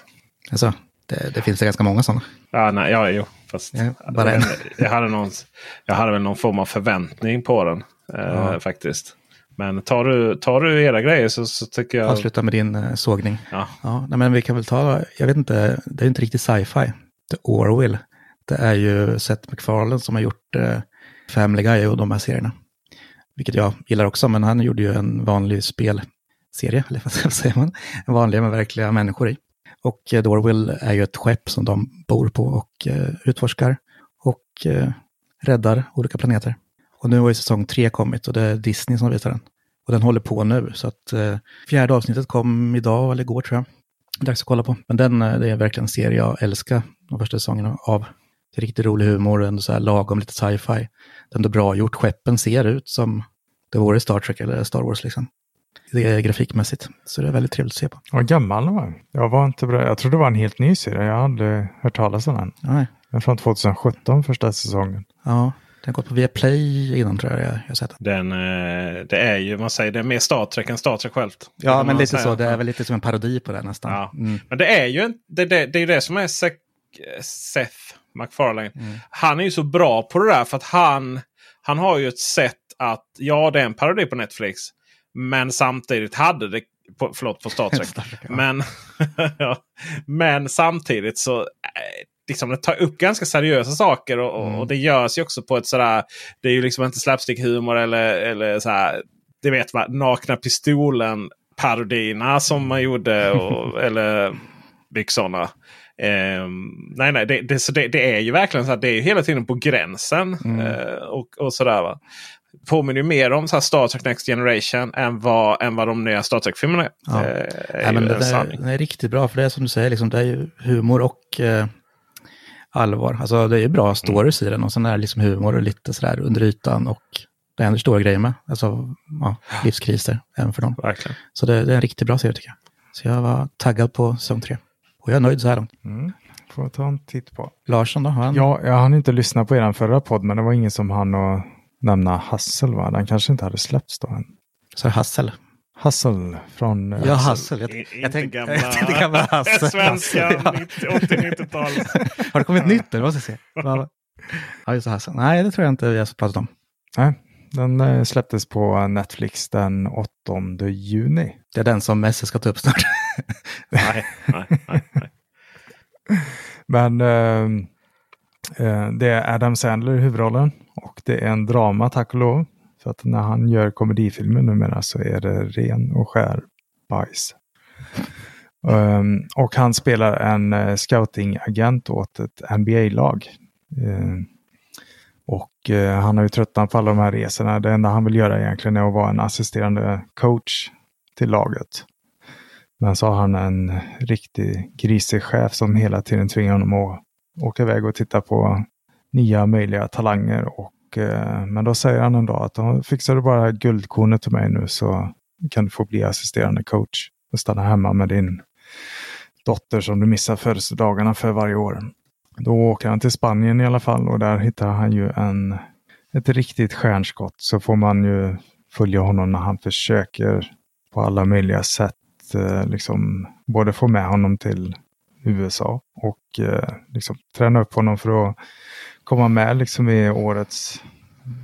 Alltså, det, det finns det ganska många sådana. Ja, nej, ja, jo. Fast ja, bara en. jag, hade någon, jag hade väl någon form av förväntning på den. Eh, faktiskt. Men tar du, tar du era grejer så, så tycker jag... Avsluta med din eh, sågning. Ja. ja nej, men vi kan väl ta, jag vet inte, det är inte riktigt sci-fi. The Orwell. Det är ju Seth MacFarlane som har gjort eh, Family Guy och de här serierna. Vilket jag gillar också, men han gjorde ju en vanlig spelserie, eller vad säger man? En vanlig med verkliga människor i. Och eh, Dorwill är ju ett skepp som de bor på och eh, utforskar och eh, räddar olika planeter. Och nu har ju säsong tre kommit och det är Disney som visar den. Och den håller på nu, så att fjärde avsnittet kom idag eller igår tror jag. Dags att kolla på. Men den det är verkligen en serie jag älskar de första säsongerna av. Det är riktigt rolig humor, ändå så här lagom lite sci-fi. Det är ändå bra gjort. Skeppen ser ut som det vore Star Trek eller Star Wars liksom. Det är grafikmässigt. Så det är väldigt trevligt att se på. Vad gammal den var. Jag var inte bra. Jag trodde det var en helt ny serie. Jag hade hört talas om den. Nej. Den från 2017, första säsongen. Ja, den har gått på Viaplay innan tror jag jag har sett den. Den, det är ju, man säger det är mer Star Trek än Star Trek självt. Ja, men lite säga. så. Det är väl lite som en parodi på det nästan. Ja. Mm. Men det är ju det, det, det, är det som är Seth MacFarlane. Mm. Han är ju så bra på det där för att han, han har ju ett sätt att, ja det är en parodi på Netflix. Men samtidigt hade det, på, förlåt på Star Trek. men, men samtidigt så eh, liksom, det tar upp ganska seriösa saker. Och, mm. och, det görs ju också på ett sådär. Det är ju liksom inte slapstick-humor eller, eller så här. Det vet man, nakna pistolen parodierna som man gjorde. Och, eller sådana. Um, nej, nej, det, det, så det, det, är ju verkligen så att det är hela tiden på gränsen. Mm. Uh, och, och sådär va. Påminner ju mer om så Star Trek Next Generation än vad, än vad de nya Star Trek-filmerna är. Ja. Uh, nej, men det, är, det är riktigt bra för det är som du säger, liksom, det är ju humor och uh, allvar. Alltså det är ju bra stories mm. i den och sen är det liksom humor och lite sådär under ytan och det händer stora grejer med. Alltså ja, livskriser även för dem. Verkligen. Så det, det, är en riktigt bra serie tycker jag. Så jag var taggad på säsong tre. Och jag är nöjd så här långt. Mm. Får ta en titt på. Larsson då? Han... Ja, jag hann inte lyssna på er förra podd, men det var ingen som hann att nämna Hassel, va? Den kanske inte hade släppts då än. Så Hassel? Hassel från... Ja, Hassel. Jag, I, jag tänkte gamla, jag tänkte gamla Hassel. Svenska 80-90-tal. har det kommit nytt nu? Måste se. Ja, just Hassel. Nej, det tror jag inte vi har pratat om. Nej, den eh, släpptes på Netflix den 8 juni. Det är den som Messi ska ta upp snart. nej, nej, nej, nej. Men eh, eh, det är Adam Sandler i huvudrollen och det är en drama tack och lov. För att när han gör komedifilmer numera så är det ren och skär bajs. um, och han spelar en uh, scoutingagent åt ett NBA-lag. Uh, ehm, och uh, han har ju tröttnat på alla de här resorna. Det enda han vill göra egentligen är att vara en assisterande coach till laget. Men så har han en riktig grisig chef som hela tiden tvingar honom att åka iväg och titta på nya möjliga talanger. Och, eh, men då säger han en dag att fixar du bara guldkornet till mig nu så kan du få bli assisterande coach och stanna hemma med din dotter som du missar födelsedagarna för varje år. Då åker han till Spanien i alla fall och där hittar han ju en, ett riktigt stjärnskott. Så får man ju följa honom när han försöker på alla möjliga sätt eh, liksom både få med honom till USA och eh, liksom träna upp honom för att komma med liksom i årets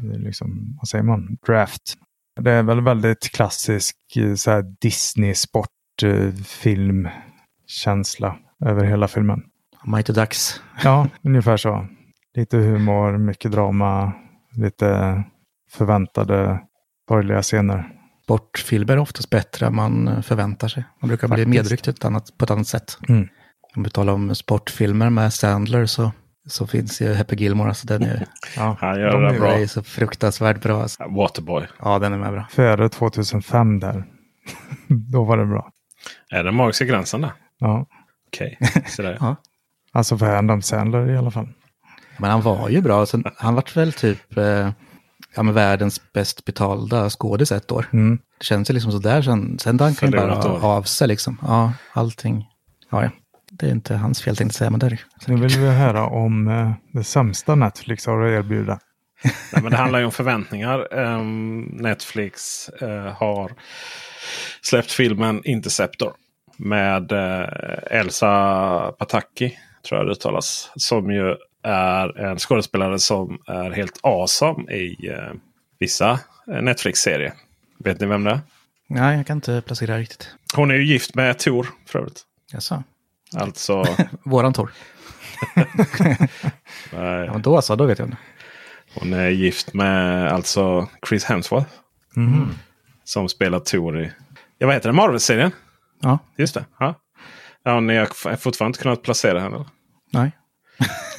liksom, vad säger man, draft. Det är väl väldigt klassisk eh, så här Disney sportfilmkänsla över hela filmen. Mighty Ducks. Ja, ungefär så. Lite humor, mycket drama, lite förväntade borgerliga scener. Sportfilmer är oftast bättre än man förväntar sig. Man brukar Faktiskt. bli medryckt på ett annat sätt. Mm. Om vi talar om sportfilmer med Sandler så, så finns ju Happy Gilmore. Alltså den är, Ja, Han gör de det är bra. är så fruktansvärt bra. Alltså. Waterboy. Ja, den är med bra. Före 2005 där. Då var det bra. Är det magiska gränsen där? Ja, Okej. Så där. Ja. alltså för Adam Sandler i alla fall. Men han var ju bra. Sen, han var väl typ eh, ja, men världens bäst betalda skådis ett år. Mm. Det känns ju liksom sådär. Sen, sen dank han bara av sig liksom. Ja, allting. Ja, ja. Det är inte hans fel tänkte jag säga, men det är. Nu vill vi höra om eh, det sämsta Netflix har att erbjuda. Nej, men det handlar ju om förväntningar. Ehm, Netflix eh, har släppt filmen Interceptor. Med eh, Elsa Pataki, tror jag det uttalas. Som ju är en skådespelare som är helt awesome i vissa Netflix-serier. Vet ni vem det är? Nej, jag kan inte placera riktigt. Hon är ju gift med Tor för övrigt. Jaså? Alltså... Våran Tor. nej, Ja, men då så, då vet jag. det. hon är gift med alltså Chris Hemsworth. Mm. Som spelar Tor i... Ja, vad heter det? Marvel-serien? Ja, Just det. Ja. Ja, ni har fortfarande inte kunnat placera henne? nej.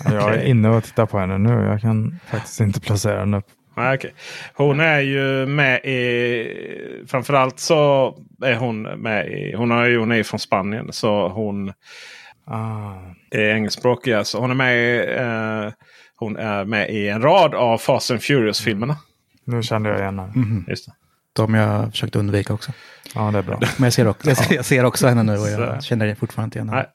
Jag är inne och tittar på henne nu. Jag kan faktiskt inte placera henne. Nej, okej. Hon är ju med i... Framförallt så är hon med i... Hon, är ju från Spanien. Så hon Ah. är engelskspråkig. Så hon är med, i, eh, hon är med i en rad av Fast and Furious-filmerna. Nu kände jag igen henne. Just det. De jag försökt undvika också. Ja, det är bra. Men jag ser också, jag ser, jag ser också henne nu och jag känner fortfarande inte igen henne.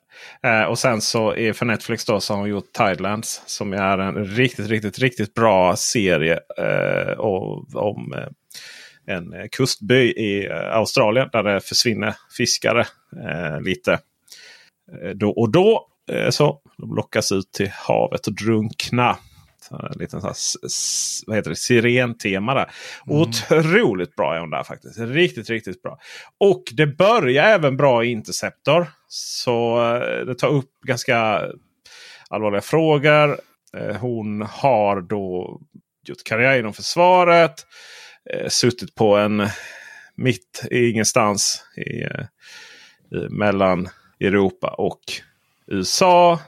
Nej. Eh, och sen så är för Netflix då så har hon gjort Tidelands. Som är en riktigt, riktigt, riktigt bra serie eh, om, eh, en kustby i eh, Australien. Där det försvinner fiskare eh, lite då och då. Eh, så De lockas ut till havet och drunkna. Så En liten sån här, vad heter det, sirentema där. Otroligt bra är hon där faktiskt. Riktigt, riktigt bra. Och det börjar även bra i Interceptor. Så eh, det tar upp ganska allvarliga frågor. Eh, Hon har då gjort karriär inom försvaret. eh, Suttit på en mitt i ingenstans i, i, mellan Europa och USA.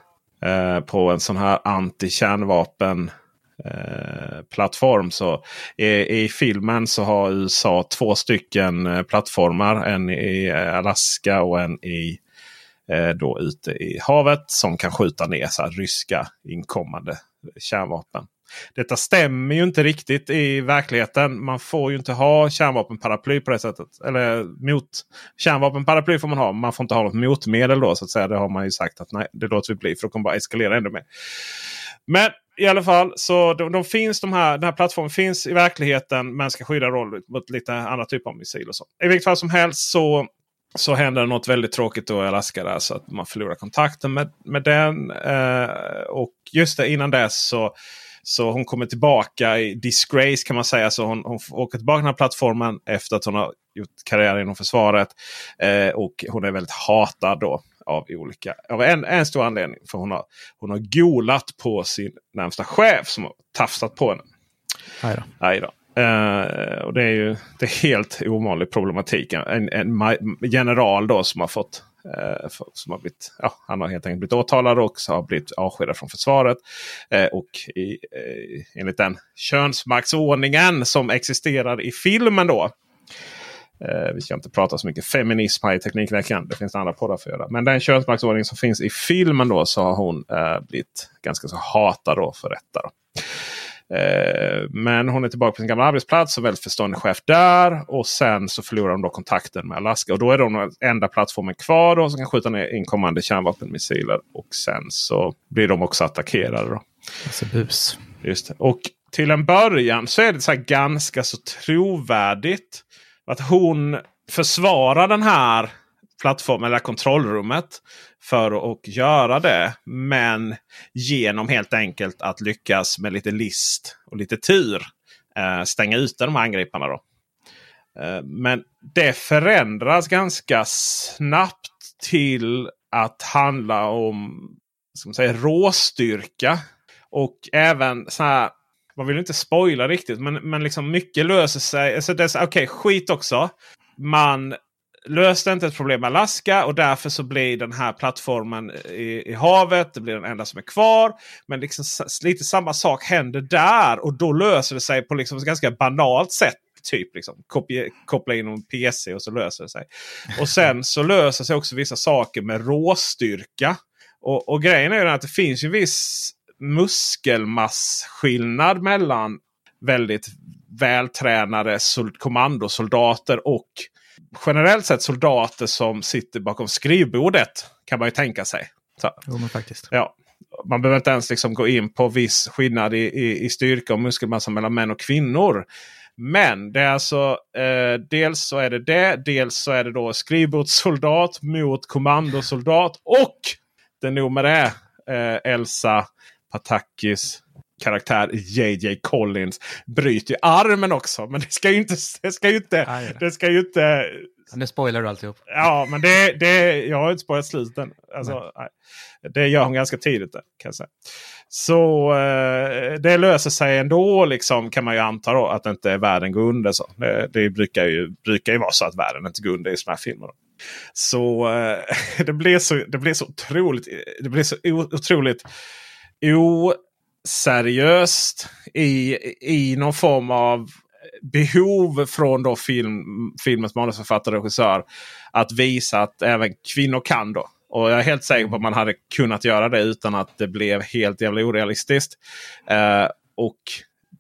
Eh, på en sån här anti-kärnvapen eh, plattform. Så i, I filmen så har USA två stycken eh, plattformar. En i Alaska och en i eh, då ute i havet. Som kan skjuta ner så här, ryska inkommande kärnvapen. Detta stämmer ju inte riktigt i verkligheten. Man får ju inte ha kärnvapenparaply på det sättet. Eller mot kärnvapenparaply får man ha. Man får inte ha något motmedel då så att säga. Det har man ju sagt att nej, det låter vi bli. För det kommer bara eskalera ännu mer. Men i alla fall så de, de finns de här, den här plattformen finns i verkligheten. Men ska skydda roll mot lite andra typer av missiler. och så. I vilket fall som helst så så händer det något väldigt tråkigt då i Alaska där så att man förlorar kontakten med, med den. Eh, och just det innan dess så så hon kommer tillbaka i disgrace kan man säga. Så hon, hon åker tillbaka till den här plattformen efter att hon har gjort karriär inom försvaret. Eh, och hon är väldigt hatad då av olika av en, en stor anledning. För hon har, hon har golat på sin närmsta chef som har tafsat på henne. Aj då. Eh, och det är ju det är helt ovanlig problematik. En, en general då som har fått eh, som har blivit, ja, han har helt enkelt blivit åtalad och har blivit avskedad från försvaret. Eh, och i, eh, enligt den könsmaktsordningen som existerar i filmen då. Eh, vi ska inte prata så mycket feminism här i Teknikveckan. Det finns andra poddar för att göra. Men den könsmaktsordning som finns i filmen då så har hon eh, blivit ganska så hatad då för detta. Då. Eh, Men hon är tillbaka på sin gamla arbetsplats och väldigt förstående chef där. Och sen så förlorar de då kontakten med Alaska. Och då är de enda plattformen kvar då, som kan skjuta ner inkommande kärnvapenmissiler. Och sen så blir de också attackerade. Då. Alltså bus. Just det. Och till en början så är det så ganska så trovärdigt. Att hon försvara den här plattformen eller kontrollrummet för att göra det. Men genom helt enkelt att lyckas med lite list och lite tur eh, stänga ute de här angriparna. Då. Eh, men det förändras ganska snabbt till att handla om ska man säga, råstyrka. Och även så här. Man vill inte spoila riktigt men, men liksom mycket löser sig. Alltså Okej, okay, skit också. Man löste inte ett problem med Alaska och därför så blir den här plattformen i, i, havet. Det blir den enda som är kvar. Men liksom, lite samma sak händer där och då löser det sig på liksom ett ganska banalt sätt. Typ liksom, koppla in en PC och så löser det sig. Och sen så löser sig också vissa saker med råstyrka. Och, och grejen är ju att det finns ju viss muskelmassskillnad mellan väldigt vältränade kommandosoldater och generellt sett soldater som sitter bakom skrivbordet. Kan man ju tänka sig. Så. Jo, men faktiskt. Ja. Man behöver inte ens liksom gå in på viss skillnad i, i, i styrka och muskelmassa mellan män och kvinnor. Men det är alltså eh, dels så är det det. Dels så är det då skrivbordssoldat mot kommandosoldat. Och det nog med det eh, Elsa Patakis karaktär JJ Collins bryter ju armen också. Men det ska ju inte... Det ska ju inte, Aj, det ska ju inte nu spoilar du alltihop. Ja, men det, det, jag har inte spoilat slutet. Alltså, det gör hon ganska tidigt. Kan jag säga. Så eh, det löser sig ändå liksom, kan man ju anta då, att inte världen går under. Så. Det, det, brukar, ju, brukar ju vara så att världen inte går under i sådana här filmer. Då. Så, eh, det, blir så det blir så otroligt, det blir så otroligt seriöst i, i någon form av behov från då film, filmens manusförfattare och regissör. Att visa att även kvinnor kan då. Och jag är helt säker på att man hade kunnat göra det utan att det blev helt jävla orealistiskt. Eh, och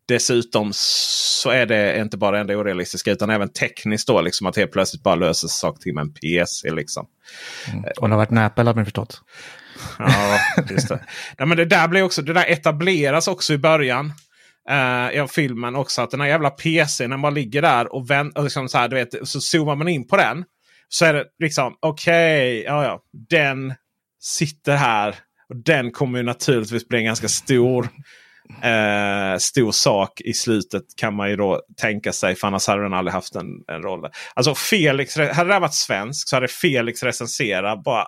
dessutom så är det inte bara det orealistiska utan även tekniskt då. Liksom att helt plötsligt bara löser saker till med en PC. Liksom. Mm. Och det har varit näpel har man förstått ja, just det. Nej, men det där blir också, det där etableras också i början uh, av filmen också. Att den här jävla PCn när man ligger där och, vänt, och liksom så, här, du vet, så zoomar man in på den. Så är det liksom okej, okay, ja, ja, den sitter här. Och den kommer ju naturligtvis bli en ganska stor, eh, stor sak i slutet kan man ju då tänka sig. För annars hade den aldrig haft en, en roll. Alltså Felix, hade det varit svensk så hade Felix recensera bara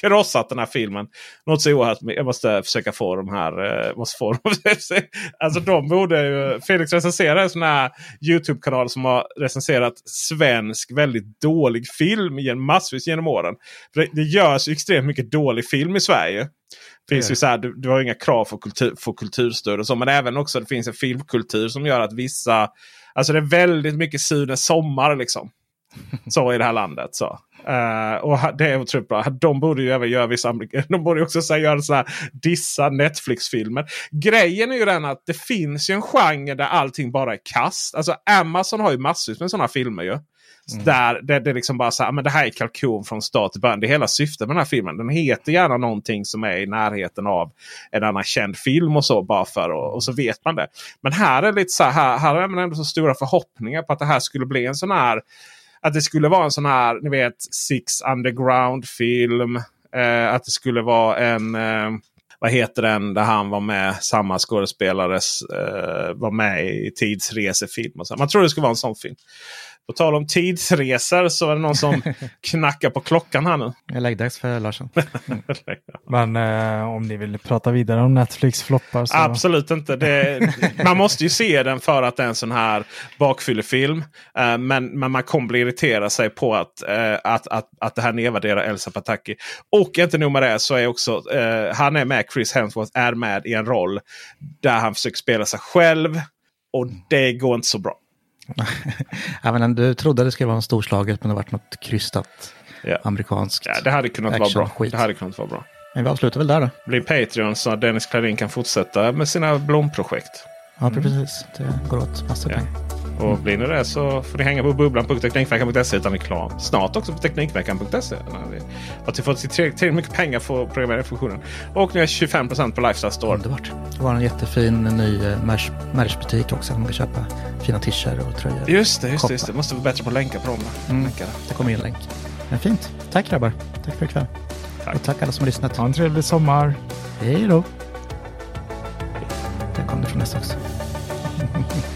krossat den här filmen. Något så oerhört. Jag måste försöka få de här. Eh, måste få dem. alltså de borde ju. Felix recenserar en sån här Youtube-kanal som har recenserat svensk väldigt dålig film igen, massvis genom åren. Det, det görs extremt mycket dålig film i Sverige. Finns ju så här, du, du har inga krav för, kultur, för kulturstöd och så. Men även också det finns en filmkultur som gör att vissa. Alltså det är väldigt mycket Sunes sommar liksom. Så i det här landet. Så. Uh, och det är otroligt bra. De borde ju även göra vissa De borde också så göra så här, dissa Netflix-filmer. Grejen är ju den att det finns ju en genre där allting bara är kast. Alltså Amazon har ju massvis med sådana filmer ju. Mm. Där det, det är liksom bara så här, men det här är kalkon från start till början. Det är hela syftet med den här filmen. Den heter gärna någonting som är i närheten av en annan känd film och så. bara för och, och så vet man det. Men här är lite så här, här, här har man ändå så stora förhoppningar på att det här skulle bli en sån här att det skulle vara en sån här, ni vet, Six Underground-film. Eh, att det skulle vara en, eh, vad heter den, där han var med, samma skådespelare eh, var med i tidsresefilm. Och så. Man tror det skulle vara en sån film. På tal om tidsresor så är det någon som knackar på klockan här nu. Jag lägger dags för Larsson. Mm. Men eh, om ni vill prata vidare om Netflix floppar så... Absolut inte. Det, man måste ju se den för att det är en sån här bakfyllefilm. Eh, men, men man kommer bli irriterad sig på att, eh, att, att, att det här nedvärderar Elsa Pataki. Och inte nog med det så är också eh, han är med, Chris Hemsworth är med i en roll där han försöker spela sig själv. Och det går inte så bra. jag menar, du trodde det skulle vara en storslaget men det varit något krystat ja. amerikanskt. Ja, det hade kunnat vara bra. Skit. Det hade kunnat vara bra. Men vi avslutar väl där då. Bli Patreon så att Dennis Klarin kan fortsätta med sina blomprojekt. Ja, precis. Det går åt massor ja. pengar. Och blir ni det så får ni hänga på bubblan.teknikveckan.se utan reklam. Snart också på Teknikveckan.se. Att vi får tillräckligt mycket pengar för programmeringsfunktionen. Och nu är 25% på Lifestyle Store. Underbart. Det var en jättefin ny eh, merchbutik också. Man kan köpa fina t-shirts och tröjor. Just det, just det, just det. Måste vara bättre på att länka på dem. Mm. Det kommer en länk. Men fint. Tack grabbar. Tack för ikväll. Tack. Och tack alla som har lyssnat. Ha en trevlig sommar. Hej då. Där kom det från nästa också.